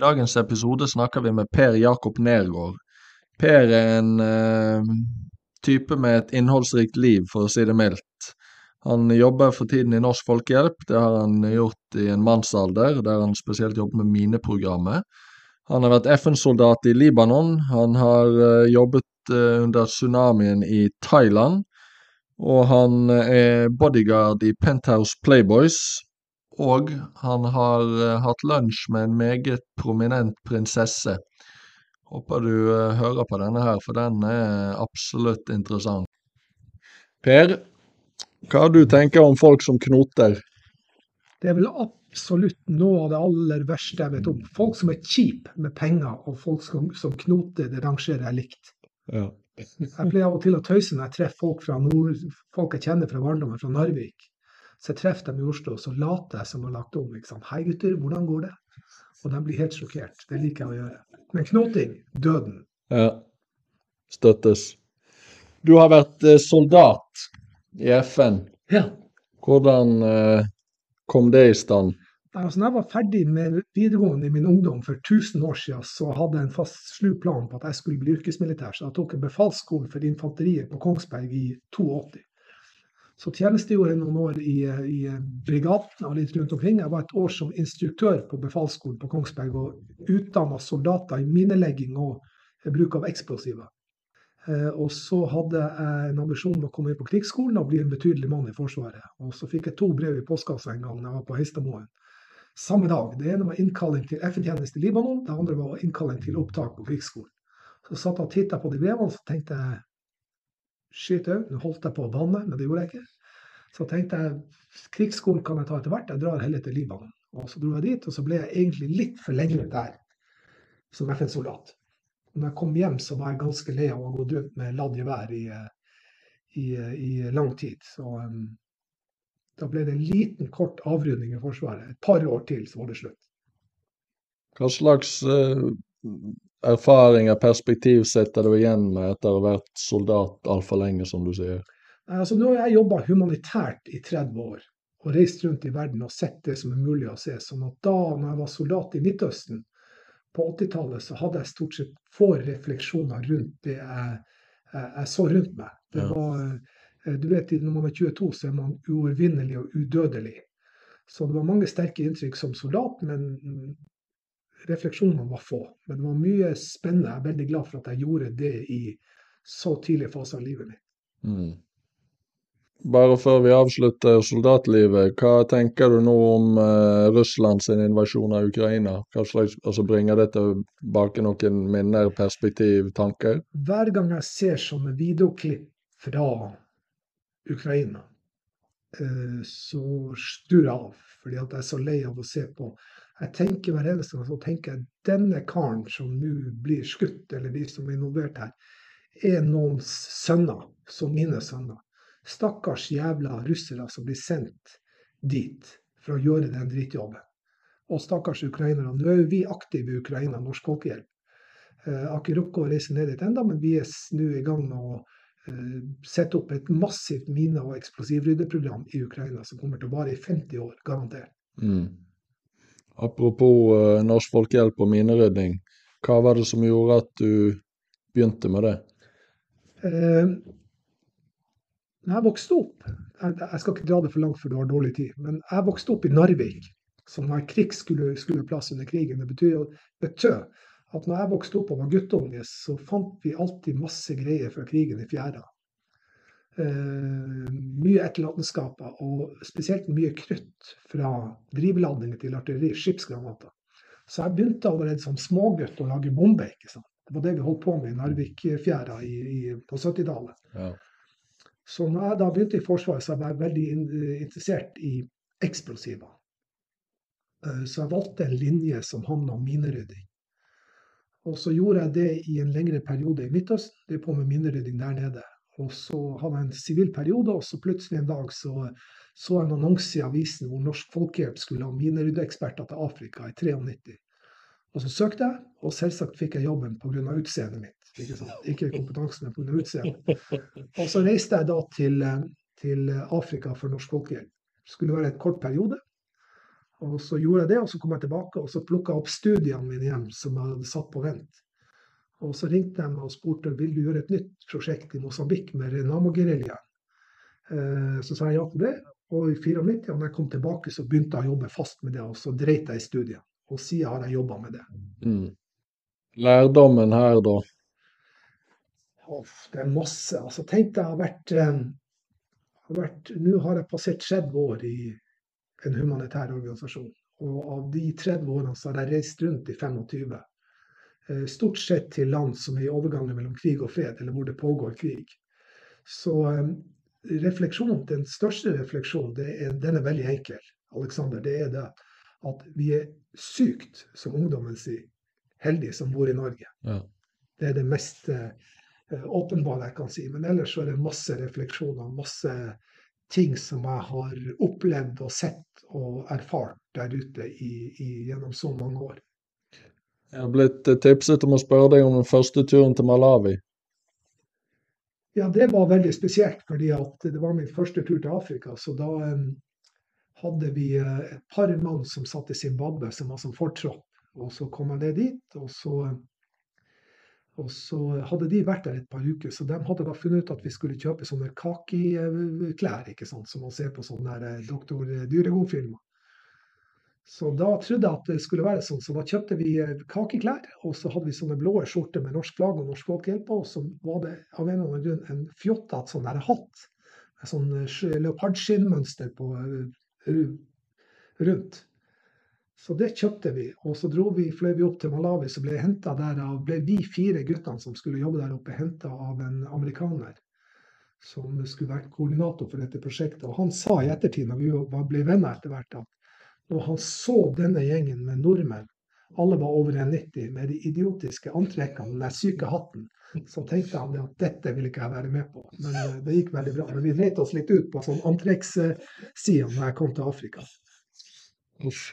I dagens episode snakker vi med Per Jakob Nergård. Per er en uh, type med et innholdsrikt liv, for å si det mildt. Han jobber for tiden i Norsk Folkehjelp, det har han gjort i en mannsalder, der han spesielt jobber med mineprogrammet. Han har vært FN-soldat i Libanon, han har uh, jobbet uh, under tsunamien i Thailand, og han er bodyguard i Penthouse Playboys, og han har eh, hatt lunsj med en meget prominent prinsesse. Håper du eh, hører på denne her, for den er absolutt interessant. Per, hva du tenker om folk som knoter? Det er vel absolutt noe av det aller verste jeg vet om. Folk som er kjipe med penger, og folk som, som knoter, det rangerer jeg likt. Ja. Jeg pleier av og til å tøyse når jeg treffer folk fra nord, folk jeg kjenner fra barndommen, fra Narvik. Så jeg treffer dem i Oslo, så later jeg som har lagt om. Liksom. Hei gutter, hvordan går det? Og de blir helt sjokkert. Det liker jeg å gjøre. Men knoting, døden. ja. Støttes. Du har vært eh, soldat i FN. Ja. Hvordan eh, kom det i stand? Nei, Altså, når jeg var ferdig med videregående i min ungdom for 1000 år siden, så hadde jeg en fast slu plan på at jeg skulle bli yrkesmilitær. Så jeg tok en befalsskole for infanteriet på Kongsberg i 82. Så tjenestegjorde jeg noen år i, i brigaden og litt rundt omkring. Jeg var et år som instruktør på befalsskolen på Kongsberg og utdanna soldater i minelegging og bruk av eksplosiver. Eh, Og så hadde jeg en ambisjon om å komme inn på krigsskolen og bli en betydelig mann i Forsvaret. Og så fikk jeg to brev i postkassa en gang da jeg var på Heistadmoen. Samme dag. Det ene var innkalling til FN-tjeneste i Libanon, det andre var innkalling til opptak på krigsskolen. Så satt jeg og titta på de brevene, så tenkte jeg Skyt òg. nå holdt jeg på å banne, men det gjorde jeg ikke. Så tenkte jeg krigsskolen kan jeg ta etter hvert, jeg drar heller til Libanon. Og så dro jeg dit, og så ble jeg egentlig litt for lenge der som FN-soldat. Når jeg kom hjem, så var jeg ganske lei av å gå rundt med ladd gevær i, i, i lang tid. Så um, da ble det en liten, kort avrunding i Forsvaret. Et par år til, så var det slutt. Hva slags eh, erfaringer, perspektiv sitter du igjen med etter å ha vært soldat altfor lenge, som du sier? Altså, nå har jeg jobba humanitært i 30 år og reist rundt i verden og sett det som er mulig å se. Sånn at da når jeg var soldat i Midtøsten på 80-tallet, så hadde jeg stort sett få refleksjoner rundt det jeg, jeg, jeg så rundt meg. Det var, eh, du vet, Når man er 22, så er man uovervinnelig og udødelig. Så det var mange sterke inntrykk som soldat, men refleksjonene var få. Men det var mye spennende. Jeg er veldig glad for at jeg gjorde det i så tidlig fase av livet mitt. Mm. Bare før vi avslutter soldatlivet, hva tenker du nå om eh, Russland sin invasjon av Ukraina? Hva slags, altså Bringer det tilbake noen minner, perspektiv, tanker? hver gang jeg ser sånne videoklipp fra Ukraina, eh, så skrur jeg av. Fordi jeg er så lei av å se på. Jeg tenker hver eneste gang så tenker jeg denne karen som nå blir skutt, eller de som er involvert her, er noens sønner, som mine sønner. Stakkars jævla russere som blir sendt dit for å gjøre den drittjobben. Og stakkars ukrainere. Nå er jo vi aktive i Ukraina, Norsk Folkehjelp. Eh, har ikke rukket å reise ned dit ennå, men vi er nå i gang med å eh, sette opp et massivt mine- og eksplosivryddeprogram i Ukraina som kommer til å vare i 50 år, garantert. Mm. Apropos eh, Norsk Folkehjelp og minerydding, hva var det som gjorde at du begynte med det? Eh, når jeg vokste opp jeg, skal ikke dra det for langt, for du har dårlig tid. Men jeg vokste opp i Narvik, som var plass under krigen. Det betyr, betød at når jeg vokste opp og var guttunge, så fant vi alltid masse greier fra krigen i fjæra. Eh, mye etterlatenskaper, og spesielt mye krutt fra drivladninger til artilleri, skipsgranater. Så jeg begynte allerede som smågutt å lage bomber. ikke sant? Det var det vi holdt på med i Narvikfjæra i, i, på 70-tallet. Ja. Så når jeg da begynte i Forsvaret, så var jeg veldig in- interessert i eksplosiver. Eh, Så jeg valgte en linje som handla om minerydding. Og så gjorde jeg det i en lengre periode i Midtøsten. Drev på med minerydding der nede. Og så hadde jeg en sivil periode, og så plutselig en dag så, så en annonse i avisen hvor Norsk Folkehjelp skulle ha mineryddeeksperter til Afrika i 93. Og så søkte jeg, og selvsagt fikk jeg jobben pga. utseendet mitt. Ikke, sant? ikke kompetansen, men pga. utseendet. Og så reiste jeg da til, til Afrika for Norsk Folkehjelp. Det skulle være et kort periode. Og så gjorde jeg det, og så kom jeg tilbake og så plukka opp studiene mine hjem som jeg hadde satt på vent. Og så ringte de og spurte vil du gjøre et nytt prosjekt i Mosambik med Renamo-geriljaen. Eh, så sa jeg ja til det. Og i 94, da jeg kom tilbake, så begynte jeg å jobbe fast med det, og så dreit jeg i studiet. Og siden har jeg jobba med det. Mm. Lærdommen her, da? Uff, det er masse. Altså, tenk deg, jeg har vært, eh, har vært Nå har jeg passert 30 år i en humanitær organisasjon. Og av de 30 årene så har jeg reist rundt i 25. Eh, stort sett til land som er i overgangen mellom krig og fred, eller hvor det pågår krig. Så eh, refleksjon, den største refleksjonen, det er, den er veldig enkel. Alexander, det er det at vi er sykt, som ungdommen sier, heldige som bor i Norge. Ja. Det er det mest uh, åpenbare jeg kan si. Men ellers så er det masse refleksjoner, masse ting som jeg har opplevd og sett og erfart der ute i, i, gjennom så mange år. Jeg har blitt tipset om å spørre deg om den første turen til Malawi. Ja, det var veldig spesielt, fordi det var min første tur til Afrika. Så da um, hadde vi uh, et par mann som satt i Zimbabwe, som var som fortropp. Og så kom jeg ned dit, og så, og så hadde de vært der et par uker. Så de hadde da funnet ut at vi skulle kjøpe sånne kakiklær, ikke sant, som man ser på sånne Doktor Dyregod-filmer. Så da trodde jeg at det skulle være sånn, så da kjøpte vi kakeklær. Og så hadde vi sånne blå skjorter med norsk flagg og Norsk Folkehjelp på. Og så var det av en eller annen grunn en fjottete sånn der hatt med sånn leopardskinnmønster på rundt. Så det kjøpte vi. Og så dro vi, fløy vi opp til Malawi, så ble, der av, ble vi fire guttene som skulle jobbe der oppe, henta av en amerikaner som skulle vært koordinator for dette prosjektet. Og han sa i ettertid, når vi ble venner etter hvert, at når han så denne gjengen med nordmenn, alle var over 1,90 med de idiotiske antrekkene, den syke hatten, så tenkte han at dette vil ikke jeg være med på. Men eh, det gikk veldig bra. Men vi dreit oss litt ut på sånn antrekkssida når jeg kom til Afrika. Uff.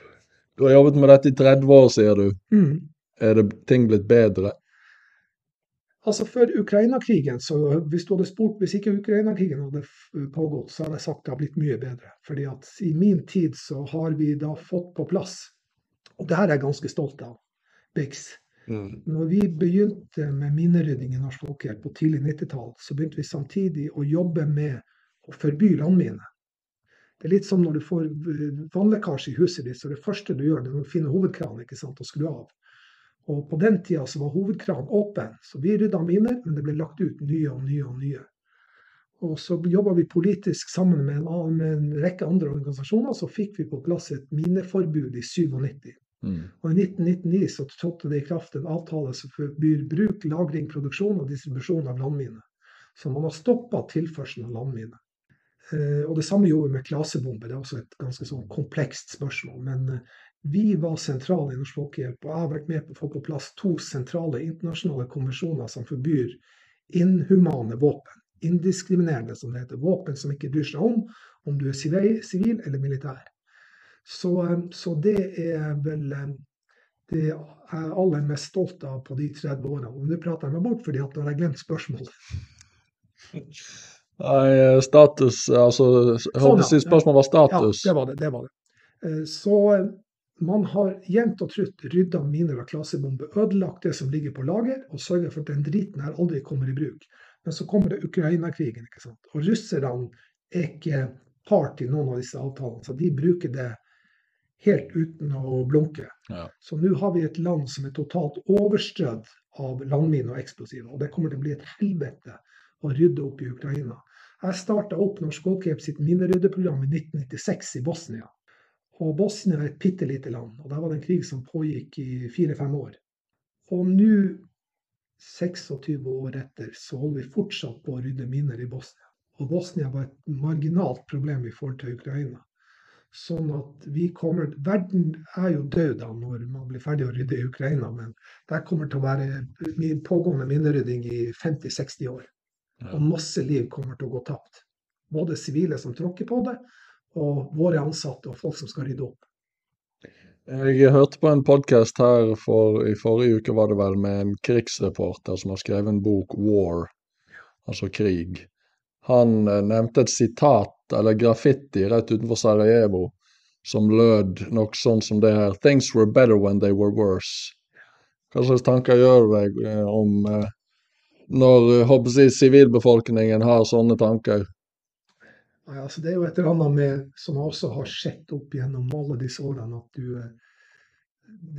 Du har jobbet med dette i 30 år, sier du. Mm. Er det ting blitt bedre? Altså Før Ukraina-krigen, så hvis du hadde spurt hvis ikke Ukraina-krigen hadde pågått, så hadde jeg sagt det har blitt mye bedre. Fordi at i min tid så har vi da fått på plass, og det her er jeg ganske stolt av, BIX. Mm. Når vi begynte med minerydding i Norsk Folkehjelp på tidlig 90-tall, så begynte vi samtidig å jobbe med å forby landminer. Det er litt som når du får vannlekkasje i huset ditt, så det første du gjør, det er å finne hovedkranen ikke sant, og skru av. Og på den tida så var hovedkranen åpen, så vi rydda miner, men det ble lagt ut nye og nye og nye. Og så jobba vi politisk sammen med en, annen, med en, rekke andre organisasjoner, så fikk vi på plass et mineforbud i 97. Mm. Og i 1999 så trådte det i kraft en avtale som forbyr bruk, lagring, produksjon og distribusjon av landminer. Så man har stoppa tilførselen av landminer. Eh, og det samme gjorde vi med klasebomber. Det er også et ganske sånn komplekst spørsmål. Men eh, vi var sentrale i Norsk Folkehjelp, og jeg har vært med på å få på plass to sentrale internasjonale konvensjoner som forbyr inhumane våpen. Indiskriminerende, som det heter. Våpen som ikke bryr seg om om du er sivil eller militær. Så, eh, så, det er vel eh, det jeg er aller mest stolt av på de 30 årene. Og nå prater jeg meg bort fordi at nå har jeg glemt spørsmålet. Nei, eh, status Altså, jeg håper sånn, ja. spørsmålet var status. Ja, det var det. det, var det. Så man har jevnt og trutt rydda miner av klasebomber, ødelagt det som ligger på lager, og sørga for at den driten her aldri kommer i bruk. Men så kommer det Ukraina-krigen, ikke sant. Og russerne er ikke part i noen av disse avtalene, så de bruker det helt uten å blunke. Ja. Så nå har vi et land som er totalt overstrødd av landminer og eksplosiver. Og det kommer til å bli et helvete å rydde opp i Ukraina. Jeg starta opp Norsk Folkehjelp sitt mineryddeprogram i 1996 i Bosnia. Og Bosnia er et bitte lite land, og der var det en krig som pågikk i fire-fem år. Og nå, 26 år etter, så holder vi fortsatt på å rydde miner i Bosnia. Og Bosnia var et marginalt problem i forhold til Ukraina. Sånn at vi kommer Verden er jo død da når man blir ferdig å rydde i Ukraina, men der kommer til å være pågående minnerydding i 50-60 år. Og masse liv kommer til å gå tapt. Både sivile som tråkker på det, og våre ansatte og folk som skal rydde opp. Jeg hørte på en podkast her for, i forrige uke var det vel med en krigsreporter som har skrevet en bok 'War', altså krig. Han eh, nevnte et sitat, eller graffiti, rett utenfor Sarajevo, som lød noe sånn som det her. Things were better when they were worse. Hva slags tanker gjør du deg eh, om eh, når sivilbefolkningen har sånne tanker? Nei, altså det er jo et eller annet med, som jeg også har sett opp gjennom alle disse årene, at du eh,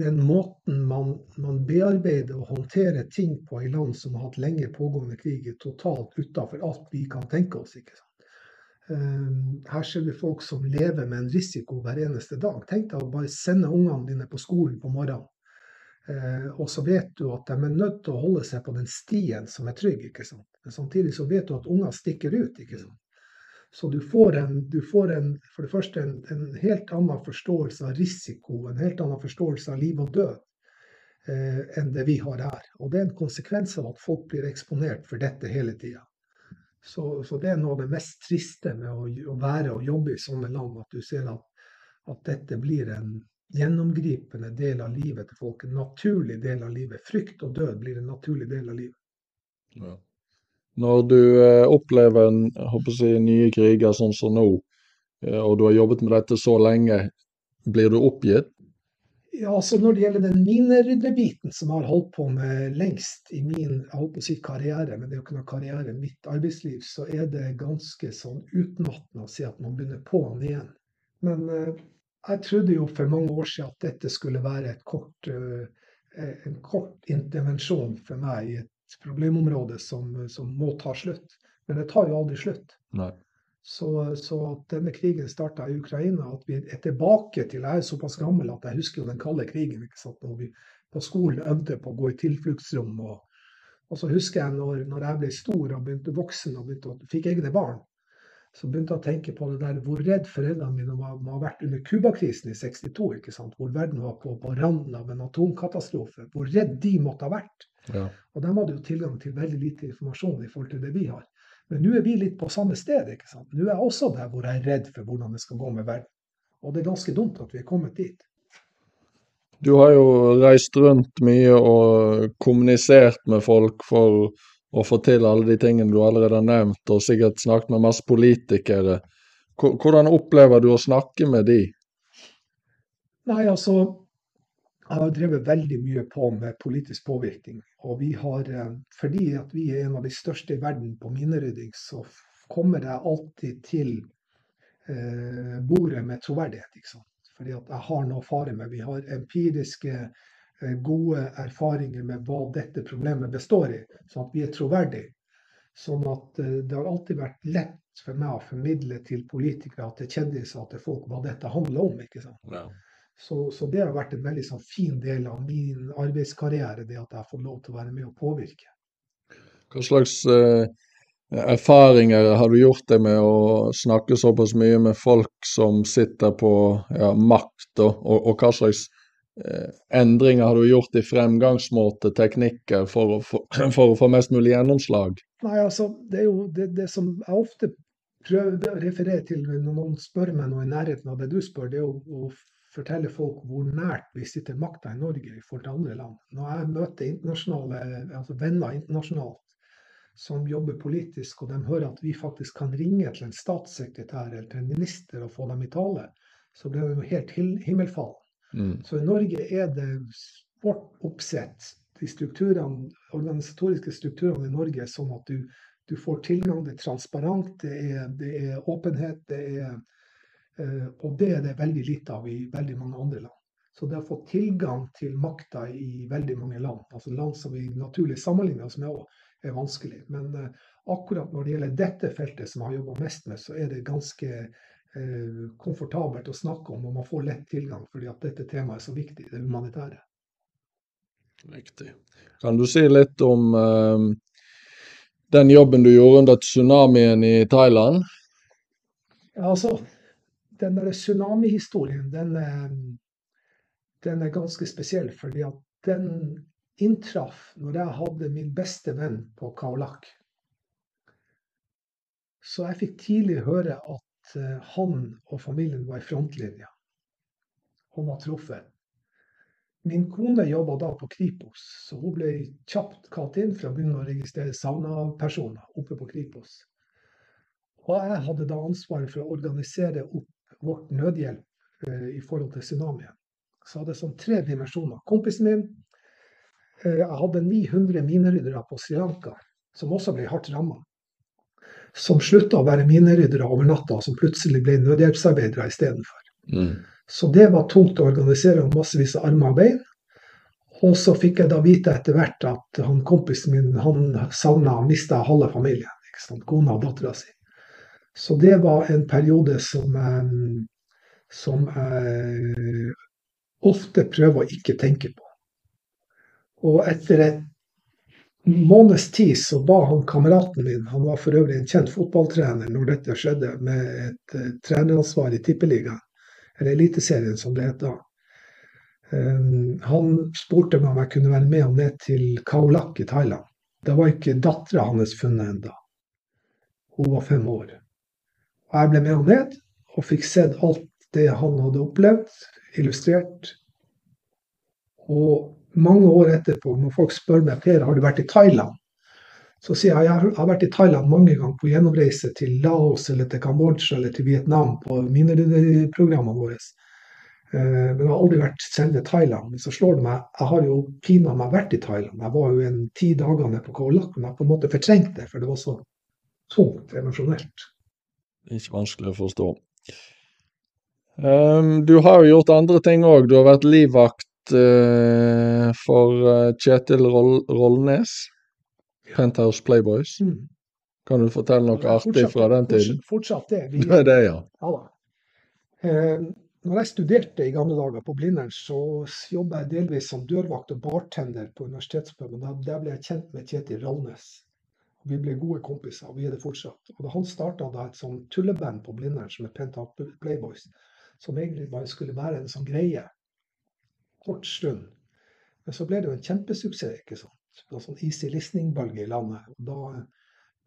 den måten man, man bearbeider og håndterer ting på i land som har hatt lenge pågående krig, er totalt utafor alt vi kan tenke oss. ikke sant? Um, her ser vi folk som lever med en risiko hver eneste dag. Tenk deg å bare sende ungene dine på skolen på morgenen. Uh, og så vet du at de er nødt til å holde seg på den stien som er trygg. ikke sant? Men samtidig så vet du at unger stikker ut. ikke sant? Så du får, en, du får en, for det første en, en, helt annen forståelse av risiko, en helt annen forståelse av liv og død eh, enn det vi har her. Og det er en konsekvens av at folk blir eksponert for dette hele tida. Så, så, det er noe av det mest triste med å, å, være og jobbe i sånne land, at du ser at, at dette blir en gjennomgripende del av livet til folk. En naturlig del av livet. Frykt og død blir en naturlig del av livet. Ja. Når du eh, opplever en, si, nye kriger sånn som nå, eh, og du har jobbet med dette så lenge, blir du oppgitt? Ja, altså Når det gjelder den mineryddebiten som jeg har holdt på med lengst i min jeg holdt å si karriere, men det er jo ikke noe karriere, mitt arbeidsliv, så er det ganske sånn utmattende å si at man begynner på'n igjen. Men eh, jeg trodde jo for mange år siden at dette skulle være kort, eh, en kort intervensjon for meg i et problemområde som, som, må ta slutt. Men det tar jo aldri slutt. Så, så, at denne krigen starta i Ukraina, at vi er tilbake til Jeg er såpass gammel at jeg husker jo den kalde krigen. ikke sant, Når vi på skolen øvde på å gå i tilfluktsrom. Og, og så husker jeg når, når, jeg ble stor og begynte voksen og begynte, fikk egne barn, så begynte jeg å tenke på det der hvor redd foreldrene mine var, må ha vært under Cuba-krisen i 62, ikke sant? hvor verden var på, på randen av en atomkatastrofe. Hvor redd de måtte ha vært. Ja. Og de hadde jo tilgang til veldig lite informasjon i forhold til det vi har. Men nå er vi litt på samme sted. ikke sant? Nå er jeg også der hvor jeg er redd for hvordan det skal gå med verden. Og det er ganske dumt at vi er kommet dit. Du har jo reist rundt mye og kommunisert med folk for å få til alle de tingene du allerede har nevnt, og sikkert snakket med masse politikere. Hvordan opplever du å snakke med de? Nei, altså jeg har drevet veldig mye på med politisk påvirkning. Og vi har, eh, fordi at vi er en av de største i verden på minerydding, så kommer jeg alltid til eh, bordet med troverdighet. ikke sant? Fordi at jeg har noe å fare med. Vi har empiriske, eh, gode erfaringer med hva dette problemet består i, sånn at vi er troverdige. Sånn at eh, det har alltid vært lett for meg å formidle til politikere, til kjendiser, til folk, hva dette handler om. ikke sant? Ja. Så, så, det har vært en veldig sånn, fin del av min arbeidskarriere, det at jeg fått lov til å være med og påvirke. Hva slags eh, erfaringer har du gjort deg med å snakke såpass mye med folk som sitter på ja, makt, og, og, og, hva slags eh, endringer har du gjort i fremgangsmåte, teknikker, for å, for, for å, få mest mulig gjennomslag? Nei, altså, Det er jo det, det som jeg ofte prøver å referere til når noen spør meg noe i nærheten av det du spør, det er å, å fortelle folk hvor nært vi sitter makta i Norge i forhold til andre land. Når jeg møter internasjonale, altså venner internasjonalt som jobber politisk, og de hører at vi faktisk kan ringe til en statssekretær eller til en minister og få dem i tale, så blir det jo helt himmelfallen. Mm. Så i Norge er det vårt oppsett, de strukturene, organisatoriske strukturene i Norge, er sånn at du, du får tilgang, det er transparent, det er, det er åpenhet, det er og det er det veldig lite av i veldig mange andre land. Så det å få tilgang til makta i veldig mange land, altså land som vi naturlig sammenligner oss med, er vanskelig. Men eh, akkurat når det gjelder dette feltet som jeg har jobba mest med, så er det ganske eh, komfortabelt å snakke om, og man får lett tilgang, fordi at dette temaet er så viktig, det humanitære. Riktig. Kan du si litt om um, den jobben du gjorde under tsunamien i Thailand? Ja, altså, den der tsunamihistorien, den, den er ganske spesiell. Fordi at den inntraff når jeg hadde min beste venn på Kaolak. Så jeg fikk tidlig høre at eh, han og familien var i frontlinja. Han var truffet. Min kone jobba da på Kripos, så hun ble kjapt kalt inn for å begynne å registrere savna-personer oppe på Kripos. Og jeg hadde da ansvaret for å organisere opp vårt nødhjelp eh, i forhold til tsunamien. Så hadde jeg sånn tre dimensjoner. Kompisen min eh, hadde 900 mineryddere på Sri Lanka, som også ble hardt ramma. Som slutta å være mineryddere over natta, og som plutselig ble nødhjelpsarbeidere istedenfor. Mm. Så det var tungt å organisere og massevis av armer og bein. Og så fikk jeg da vite etter hvert at han kompisen min han savna og mista halve familien. Kona og dattera si. Så det var en periode som, eh, som jeg ofte prøver å ikke tenke på. Og etter en måneds tid så ba han kameraten min, han var for øvrig en kjent fotballtrener når dette skjedde, med et uh, treneransvar i Tippeligaen, eller Eliteserien som det het da. Um, han spurte meg om jeg kunne være med ham ned til Khao Lak i Thailand. Da var ikke dattera hans funnet ennå. Hun var fem år. Og jeg ble med ham ned og fikk sett alt det han hadde opplevd, illustrert. Og mange år etterpå, når folk spør meg Per, har du vært i Thailand, så sier jeg at jeg har vært i Thailand mange ganger på gjennomreise til Laos eller til Kambodsja eller til Vietnam på minneprogrammene våre. Eh, men jeg har aldri vært selve Thailand. Men så slår det meg, jeg har jo pinadø vært i Thailand. Jeg var jo en ti dager nede på Koh Lak, men jeg på en måte fortrengte det, for det var så tungt emosjonelt. Ikke vanskelig å forstå. Um, du har jo gjort andre ting òg. Du har vært livvakt uh, for uh, Kjetil Roll Rollnes. Penthouse Playboys. Mm. Kan du fortelle noe Ja, artig fra den tiden? Fortsatt, fortsatt det. Vi, Det er det, ja. Ja da. Uh, når jeg studerte i gamle dager på Blindern, så jobba jeg delvis som dørvakt og bartender på universitetspuben. Der, ble jeg kjent med Kjetil Rallnes. Vi ble gode kompiser, og vi er det fortsatt. Og da han starta da et sånn tulleband på Blindern som het Penthouse Playboys, som egentlig bare skulle være en sånn greie. Kort stund. Men så ble det jo en kjempesuksess. ikke sant? Det var sånn easy listening-bølge i landet. Og da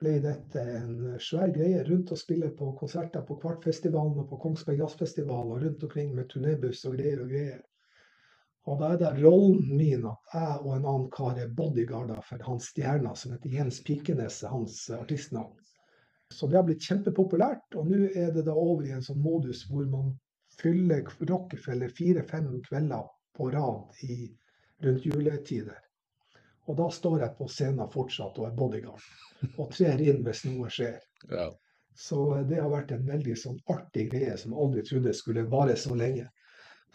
ble dette en svær greie rundt å spille på konserter på Kvartfestivalen og på Kongsberg Jazzfestival og rundt omkring med turnébuss og greier og greier. Og da er det rollen min at jeg og en annen kar er bodyguarder for hans stjerner, som heter Jens Pikenes, hans artistnavn. Så det har blitt kjempepopulært, og nå er det da over i en sånn modus hvor man fyller Rockefeller fire-fem kvelder på rad i, rundt juletider. Og da står jeg på scenen fortsatt og er bodyguard, og trer inn hvis noe skjer. ja. Så det har vært en veldig sånn artig greie som jeg aldri trodde skulle vare så lenge.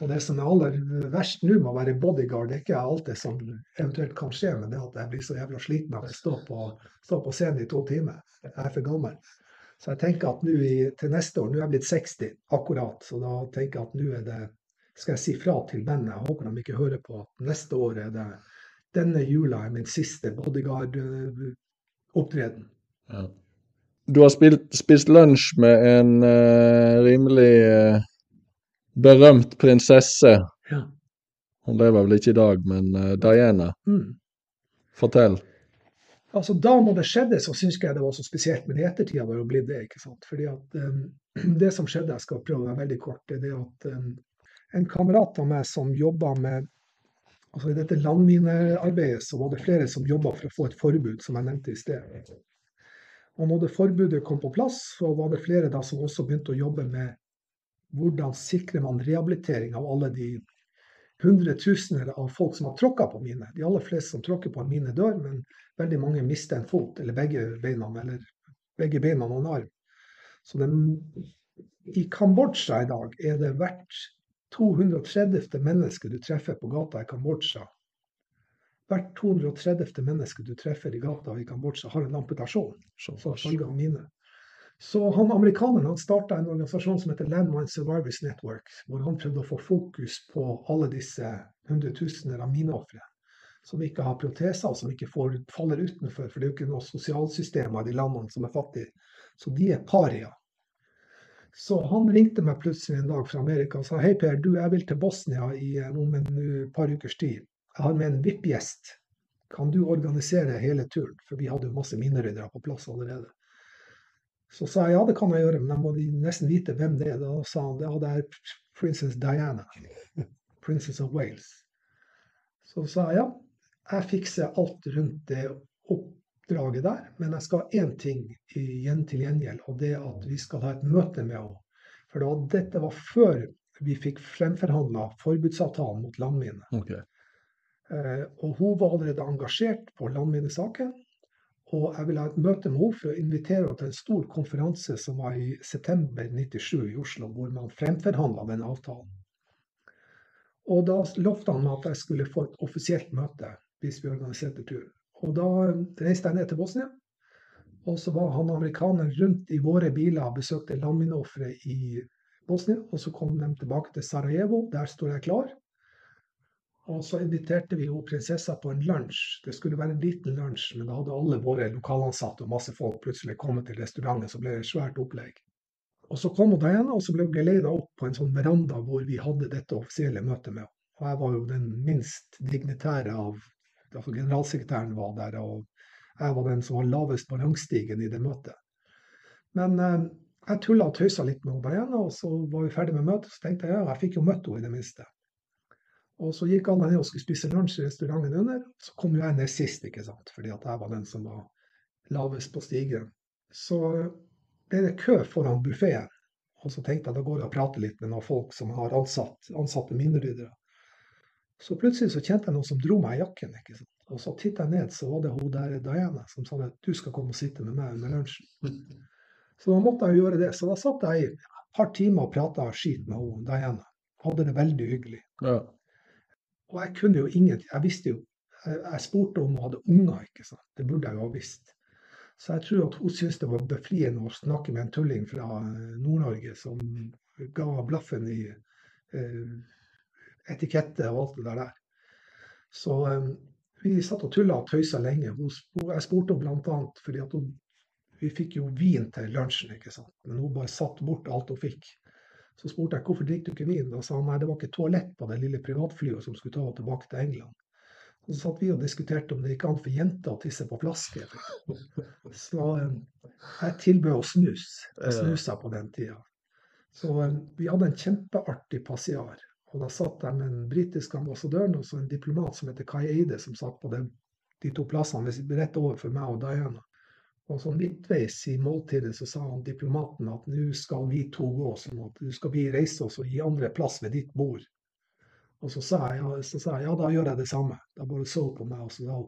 Og det som er aller verst nå med å være bodyguard, det er ikke alt det som eventuelt kan skje, men det at jeg blir så jævla sliten av å stå på, stå på scenen i to timer. Jeg er for gammel. Så jeg tenker at nå til neste år, nå er jeg blitt 60 akkurat, så da tenker jeg at nå er det skal jeg si fra til bandet. Jeg håper de ikke hører på at neste år er det denne jula er min siste bodyguard-opptreden. ja. Du har spilt, spist lunsj med en uh, rimelig eh, berømt prinsesse. Ja. Hun lever vel ikke i dag, men uh, Diana. Mm. Fortell. Altså Da når det skjedde, så syns jeg det var så spesielt, men i ettertid har det jo blitt det. ikke sant? Fordi at um, Det som skjedde, jeg skal prøve å være veldig kort, det er det at um, en kamerat av meg som jobba med altså I dette landminearbeidet så var det flere som jobba for å få et forbud, som jeg nevnte i sted. Og når det forbudet kom på plass, så var det flere da som også begynte å jobbe med hvordan sikrer man rehabilitering av alle de hundretusener av folk som har tråkka på mine. De aller fleste som tråkker på en mine, dør, men veldig mange mister en fot, eller begge beina, eller begge beina og en arm. Så det, I Kambodsja i dag er det hvert 230. menneske du treffer på gata i Kambodsja. Hvert 230. menneske du treffer i gata i Kambodsja, har en amputasjon som følge av mine. Så han amerikaneren han starta en organisasjon som heter Landmine Survivors Network, hvor han prøvde å få fokus på alle disse hundretusener av mineofre som ikke har proteser, og som ikke får, faller utenfor. For det er jo ikke noe sosialsystemer i de landene som er fattige. Så de er paria. Så han ringte meg plutselig en dag fra Amerika og sa hei Per, du jeg vil til Bosnia i om en par ukers tid. Jeg har med en VIP-gjest. Kan du organisere hele turen? For vi hadde jo masse mineryddere på plass allerede. Så sa jeg ja, det kan jeg gjøre, men jeg må nesten vite hvem det er. Da sa han ja, det er prinsesse Diana. Princess of Wales. Så sa jeg ja, jeg fikser alt rundt det oppdraget der, men jeg skal ha én ting igjen til gjengjeld, og det er at vi skal ha et møte med henne. For da, dette var før vi fikk fremforhandla forbudsavtalen mot landminer. Okay. Eh, og hun var allerede engasjert på landminesaken. Og jeg ville ha et møte med henne for å invitere henne til en stor konferanse som var i september 97 i Oslo, hvor man fremforhandla den avtalen. Og da lovte han meg at jeg skulle få et offisielt møte hvis vi organiserte turen. Og da reiste jeg ned til Bosnia. Og så var han amerikaneren rundt i våre biler og besøkte landmineofre i Bosnia. Og så kom de tilbake til Sarajevo. Der står jeg klar. Og så inviterte vi jo prinsessa på en lunsj. Det skulle være en liten lunsj, men da hadde alle våre lokalansatte og masse folk plutselig kommet til restauranten, så ble det et svært opplegg. Og så kom hun Diana, og så ble hun geleida opp på en sånn veranda hvor vi hadde dette offisielle møtet med henne. Og jeg var jo den minst dignitære av altså Generalsekretæren var der, og jeg var den som var lavest på rangstigen i det møtet. Men eh, jeg tulla og tøysa litt med Diana, og så var vi ferdig med møtet. Så tenkte jeg ja, jeg fikk jo møtt henne i det minste. Og så gikk alle ned og skulle spise lunsj i restauranten under. Så kom jo jeg ned sist, ikke sant, fordi at jeg var den som var lavest på stigen. Så ble det kø foran buffeen. Og så tenkte jeg da går jeg og prater litt med noen folk som har ansatt, ansatte minneryddere. Så plutselig så kjente jeg noen som dro meg i jakken. ikke sant? Og så titta jeg ned, så var det hun der Diana som sa at du skal komme og sitte med meg under lunsjen. Så da måtte jeg jo gjøre det. Så da satt jeg i et par timer og prata skit med hun Diana. Hadde det veldig hyggelig. Ja. Og jeg kunne jo ingenting. Jeg visste jo Jeg, spurte om hun hadde unger, ikke sant. Det burde jeg jo ha visst. Så jeg tror at hun syntes det var befriende å snakke med en tulling fra Nord-Norge som ga blaffen i eh, etikette og alt det der. Så eh, vi satt og tulla og tøysa lenge. Jeg spurte henne bl.a. fordi hun, vi fikk jo vin til lunsjen, ikke sant. Men hun bare satt bort alt hun fikk. Så spurte jeg hvorfor drikker du ikke vin. Da sa han nei, det var ikke toalett på det lille privatflyet som skulle ta henne tilbake til England. Og så satt vi og diskuterte om det gikk an for jenter å tisse på flaske. Så eh, jeg tilbød å snus. Jeg snusa på den tida. Så eh, vi hadde en kjempeartig passiar. Og da satt der med den britiske ambassadøren og så en diplomat som heter Kai Eide, som satt på den, de to plassene rett overfor meg og Diana. Og så midtveis i måltidet så sa han diplomaten at nå skal vi to gå, sånn at nå skal vi reise oss og gi andre plass ved ditt bord. Og så sa, jeg, så sa jeg ja, da gjør jeg det samme. Da bare så på meg og så sa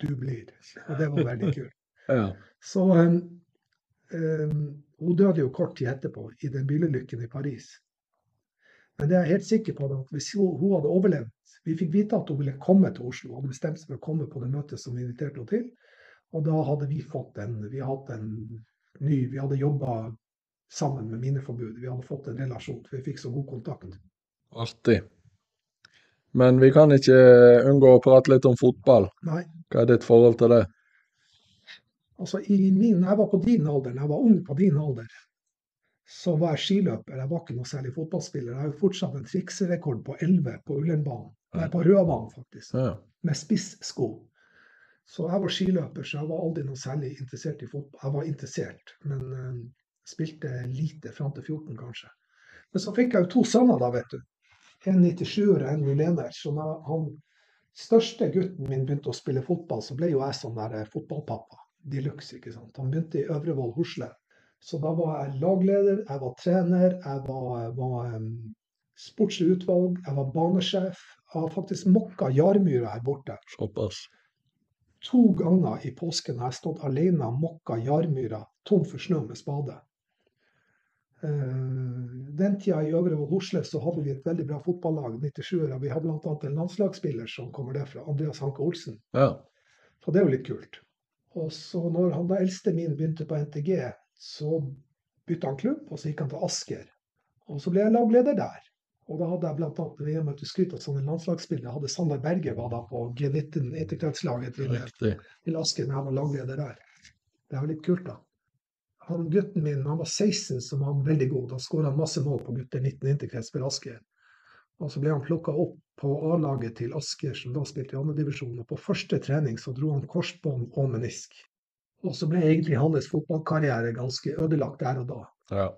du blir. Og det var veldig kult. ja. Så um, um, hun døde jo kort tid etterpå i den bilulykken i Paris. Men det er jeg helt sikker på at hvis hun, hun hadde overlevd Vi fikk vite at hun ville komme til Oslo, hadde bestemt seg for å komme på det møtet som vi inviterte henne til. Og da hadde vi fått en Vi hadde en ny Vi hadde jobba sammen med Minneforbudet. Vi hadde fått en relasjon. Vi fikk så god kontakt. Artig. Men vi kan ikke unngå å prate litt om fotball. Nei. Hva er ditt forhold til det? Altså, i min, jeg var på din alder, når jeg var ung på din alder, så var jeg skiløper. Jeg var ikke noe særlig fotballspiller. Jeg har jo fortsatt en trikserekord på 11 på Ullernbanen. Nei, på Rødbanen, faktisk. Ja. Med spissko. Så jeg var skiløper, så jeg var aldri noe særlig interessert i fotball. Jeg var interessert, men uh, spilte lite fram til 14, kanskje. Men så fikk jeg jo to sønner, da, vet du. En 97-er og en 01-er. Så da han største gutten min begynte å spille fotball, så ble jo jeg sånn der eh, fotballpappa. De luxe, ikke sant. Han begynte i Øvrevoll Hosle. Så da var jeg lagleder, jeg var trener, jeg var, var um, sportslig utvalg, jeg var banesjef. Jeg har faktisk mokka Jarmyra her borte. Såpass. To ganger i påsken har jeg stått alene og mokka Jarmyra tom for snø med spade. Uh, den tida i Øvre Hosle så hadde vi et veldig bra fotballag, 97-ere. Vi hadde bl.a. en landslagsspiller som kommer derfra, Andreas Hanke Olsen. Ja. Så det er jo litt kult. Og så når han da eldste min begynte på NTG, så bytta han klubb, og så gikk han til Asker. Og så ble jeg lagleder der. Og da hadde jeg blant annet at du skryter av sånne landslagsspiller, Jeg hadde Sander Berge var da på G19 etterkretslaget til, til Asker når jeg var lagleder der. Det var litt kult, da han gutten min han var 16, så var han veldig god. Da skåra han masse mål på gutter 19 interkrets for Asker. Og så ble han plukka opp på A-laget til Asker, som da spilte i andredivisjon. Og på første trening så dro han korsbånd og menisk. Og så ble egentlig hans fotballkarriere ganske ødelagt der og da. Ja.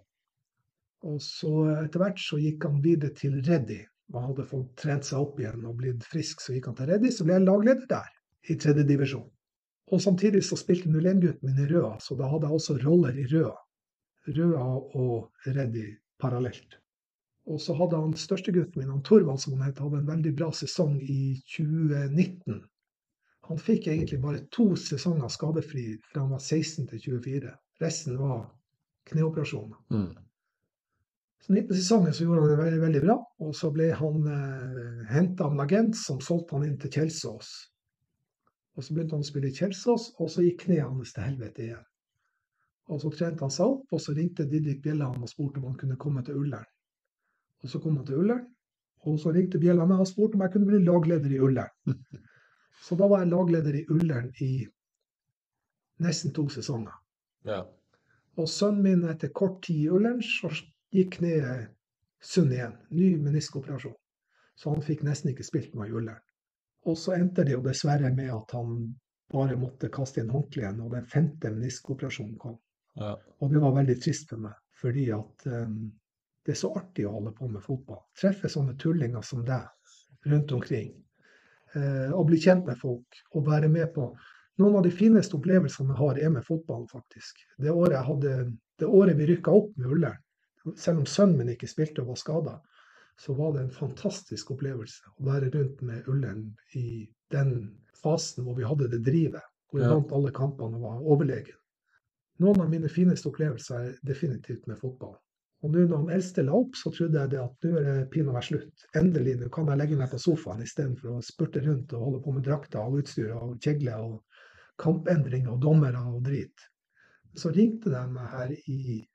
Og så etter hvert så gikk han videre til Reddy. Han hadde fått trent seg opp igjen og blitt frisk, så gikk han til Reddy. Så ble jeg lagleder der, i tredje divisjon. Og samtidig så spilte 01-gutten min i Røa, så da hadde jeg også roller i Røa. Røa og Reddy parallelt. Og så hadde han størstegutten min, han Torvald som han het, hadde en veldig bra sesong i 2019. Han fikk egentlig bare to sesonger skadefri fra han var 16 til 24. Resten var kneoperasjoner. Mm. Så 19. sesongen så gjorde han det veldig, veldig bra, og så ble han eh, henta av en agent som solgte han inn til Kjelsås. Og så begynte han å spille i Kjelsås, og så gikk kneet hans til helvete igjen. Og så trente han seg opp, og så ringte Didrik Bjella han og spurte om han kunne komme til Ullern. Og så kom han til Ullern, og så ringte Bjella meg og spurte om jeg kunne bli lagleder i Ullern. Så da var jeg lagleder i Ullern i nesten to sesonger. Ja. Og sønnen min etter kort tid i Ullern, så gikk kneet igjen. Ny meniskoperasjon. Så han fikk nesten ikke spilt med i Ullern. Og så endte det jo dessverre med at han bare måtte kaste inn håndkleet når den femte meniskoperasjonen kom. Ja. Og det var veldig trist for meg, fordi at um, det er så artig å holde på med fotball. Treffe sånne tullinger som deg rundt omkring. Uh, og bli kjent med folk og være med på noen av de fineste opplevelsene jeg har, er med fotballen, faktisk. Det året, jeg hadde, det året vi rykka opp med Ullern, selv om sønnen min ikke spilte og var skada, så var det en fantastisk opplevelse å være rundt med Ullern i den fasen hvor vi hadde det drivet. Hvor Ja. vant alle kampene og var overlegen. Noen av mine fineste opplevelser er definitivt med fotball. Og nå når han eldste la opp, så trodde jeg det at nå er det pinadø være slutt. Endelig, nå kan jeg legge meg på sofaen istedenfor å spurte rundt og holde på med drakter og utstyr og kjegle og kampendringer og dommere og drit. Så ringte de meg her i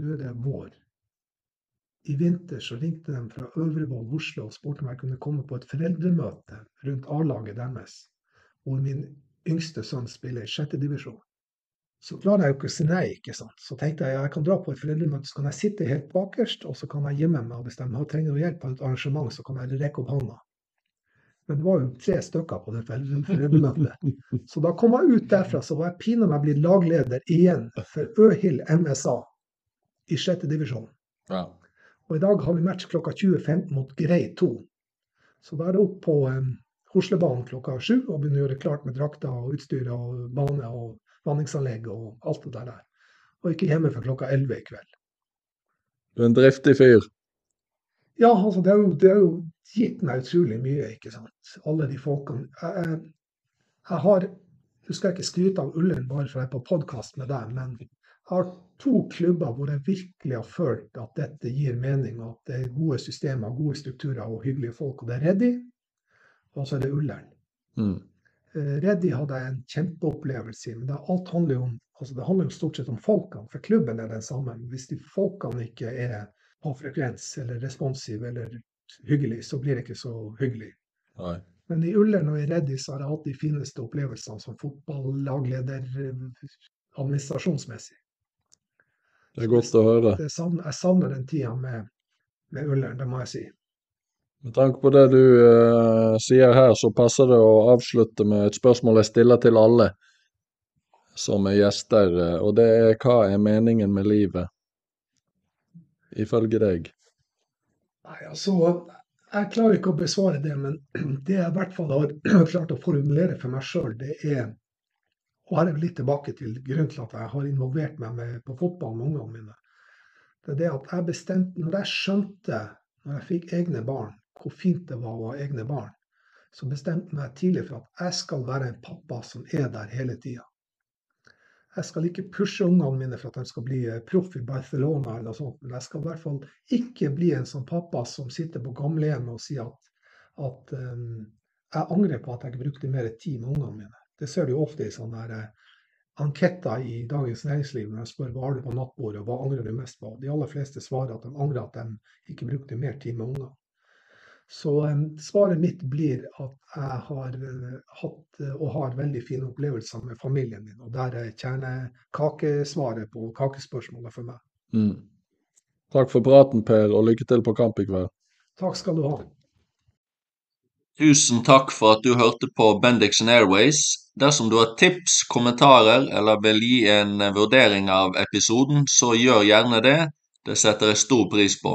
Nå er det vår. I vinter så ringte de fra Øvrevoll, Oslo og spurte om jeg kunne komme på et foreldremøte rundt A-laget deres, hvor min yngste sønn spiller i sjette divisjon. Så klarer jeg jo ikke å si nei, ikke sant. Så tenkte jeg jeg kan dra på et foreldremøte, så kan jeg sitte helt bakerst, og så kan jeg gjemme meg. Og hvis de trenger noe hjelp på et arrangement, så kan jeg rekke opp hånda. Men det var jo tre stykker på det foreldre- foreldremøtet. Så da kom jeg ut derfra, så var jeg pinadø blitt lagleder igjen for Øhild MSA i sjette divisjon. Ja. Og i dag har vi match klokka 20.15 mot Grei 2. Så da er det opp på um, Hoslebanen klokka sju og begynne å gjøre klart med drakter og utstyr og bane og vanningsanlegg og alt det der. Og ikke hjemme før klokka 11 i kveld. Du er en driftig fyr. Ja, altså det har jo, det jo gitt meg utrolig mye, ikke sant. Alle de folkene. Jeg, jeg, jeg har Nå skal jeg ikke skryte av Ullern bare for jeg er på podkast med deg, men har to klubber hvor jeg virkelig har følt at dette gir mening, og at det er gode systemer, gode strukturer og hyggelige folk. Og det er Reddy, og så er det Ullern. Mm. Eh, Reddy hadde jeg en kjempeopplevelse i, men det, alt handler jo om, altså det handler jo stort sett om folkene. For klubben er den samme. Hvis de folkene ikke er på frekvens eller responsiv eller hyggelig, så blir det ikke så hyggelig. Nei. Men i Ullern og i Reddy så har jeg hatt de fineste opplevelsene som fotballagleder eh, administrasjonsmessig. Det er godt å høre. Det savner, jeg savner den tida med, med Ullern, det må jeg si. Med tanke på det du uh, sier her, så passer det å avslutte med et spørsmål jeg stiller til alle som er gjester, eh, og det er hva er meningen med livet? Ifølge deg. Nei, altså, jeg klarer ikke å besvare det, men det jeg i hvert fall har klart å formulere for meg sjøl, det er Og her er vi litt tilbake til grunnen til at jeg har involvert meg med, på fotball med ungene mine. Det er det at jeg bestemte Når jeg skjønte, når jeg fikk egne barn, hvor fint det var å ha egne barn, så bestemte jeg meg tidlig for at jeg skal være en pappa som er der hele tida. Jeg skal ikke pushe ungene mine for at de skal bli eh, proff i Barcelona, eller noe sånt, men jeg skal i hvert fall ikke bli en sånn pappa som sitter på gamlehjemmet og sier at, at um, jeg angrer på at jeg ikke brukte mer tid med ungene mine. Det ser du jo ofte i sånne der, eh, anketter i Dagens Næringsliv når jeg spør hva har du på nattbordet, og hva angrer du mest på. De aller fleste svarer at de angrer at de ikke brukte mer tid med unger. Så um, svaret mitt blir at jeg har uh, hatt og har veldig fine opplevelser med familien min. Og der er kjernekakesvaret på kakespørsmålet for meg. Mm. Takk for praten, Per, og lykke til på kamp i kveld. Takk skal du ha. Tusen takk for at du hørte på Bendixen Airways. Dersom du har tips, kommentarer eller vil gi en vurdering av episoden, så gjør gjerne det. Det setter jeg stor pris på.